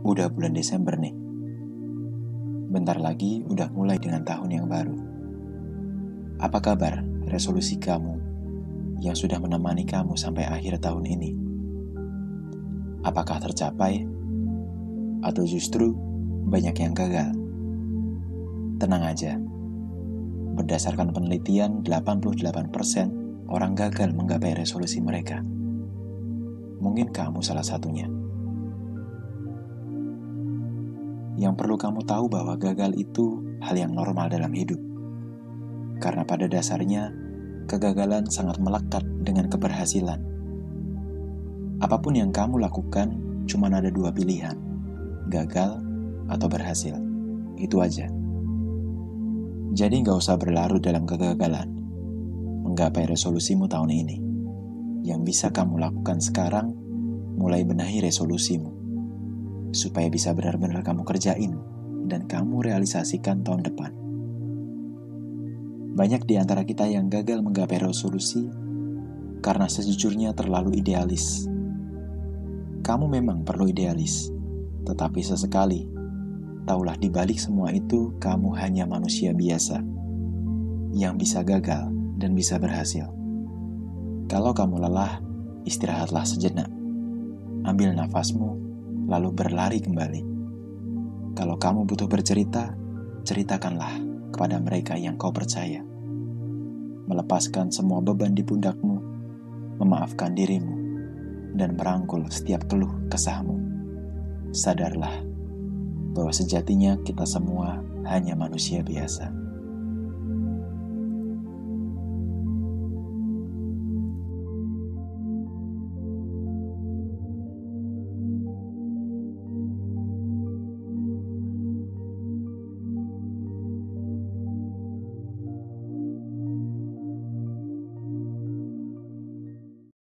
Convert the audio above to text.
Udah bulan Desember nih. Bentar lagi udah mulai dengan tahun yang baru. Apa kabar resolusi kamu yang sudah menemani kamu sampai akhir tahun ini? Apakah tercapai? Atau justru banyak yang gagal? Tenang aja. Berdasarkan penelitian, 88% orang gagal menggapai resolusi mereka. Mungkin kamu salah satunya. Yang perlu kamu tahu bahwa gagal itu hal yang normal dalam hidup. Karena pada dasarnya, kegagalan sangat melekat dengan keberhasilan. Apa pun yang kamu lakukan, cuma ada dua pilihan, gagal atau berhasil. Itu aja. Jadi nggak usah berlarut dalam kegagalan. Menggapai resolusimu tahun ini. Yang bisa kamu lakukan sekarang, mulai benahi resolusimu supaya bisa benar-benar kamu kerjain dan kamu realisasikan tahun depan. Banyak di antara kita yang gagal menggapai resolusi karena sejujurnya terlalu idealis. Kamu memang perlu idealis, tetapi sesekali, taulah di balik semua itu kamu hanya manusia biasa yang bisa gagal dan bisa berhasil. Kalau kamu lelah, istirahatlah sejenak. Ambil nafasmu lalu berlari kembali. Kalau kamu butuh bercerita, ceritakanlah kepada mereka yang kau percaya. Melepaskan semua beban di pundakmu, memaafkan dirimu, dan merangkul setiap keluh kesahmu. Sadarlah bahwa sejatinya kita semua hanya manusia biasa.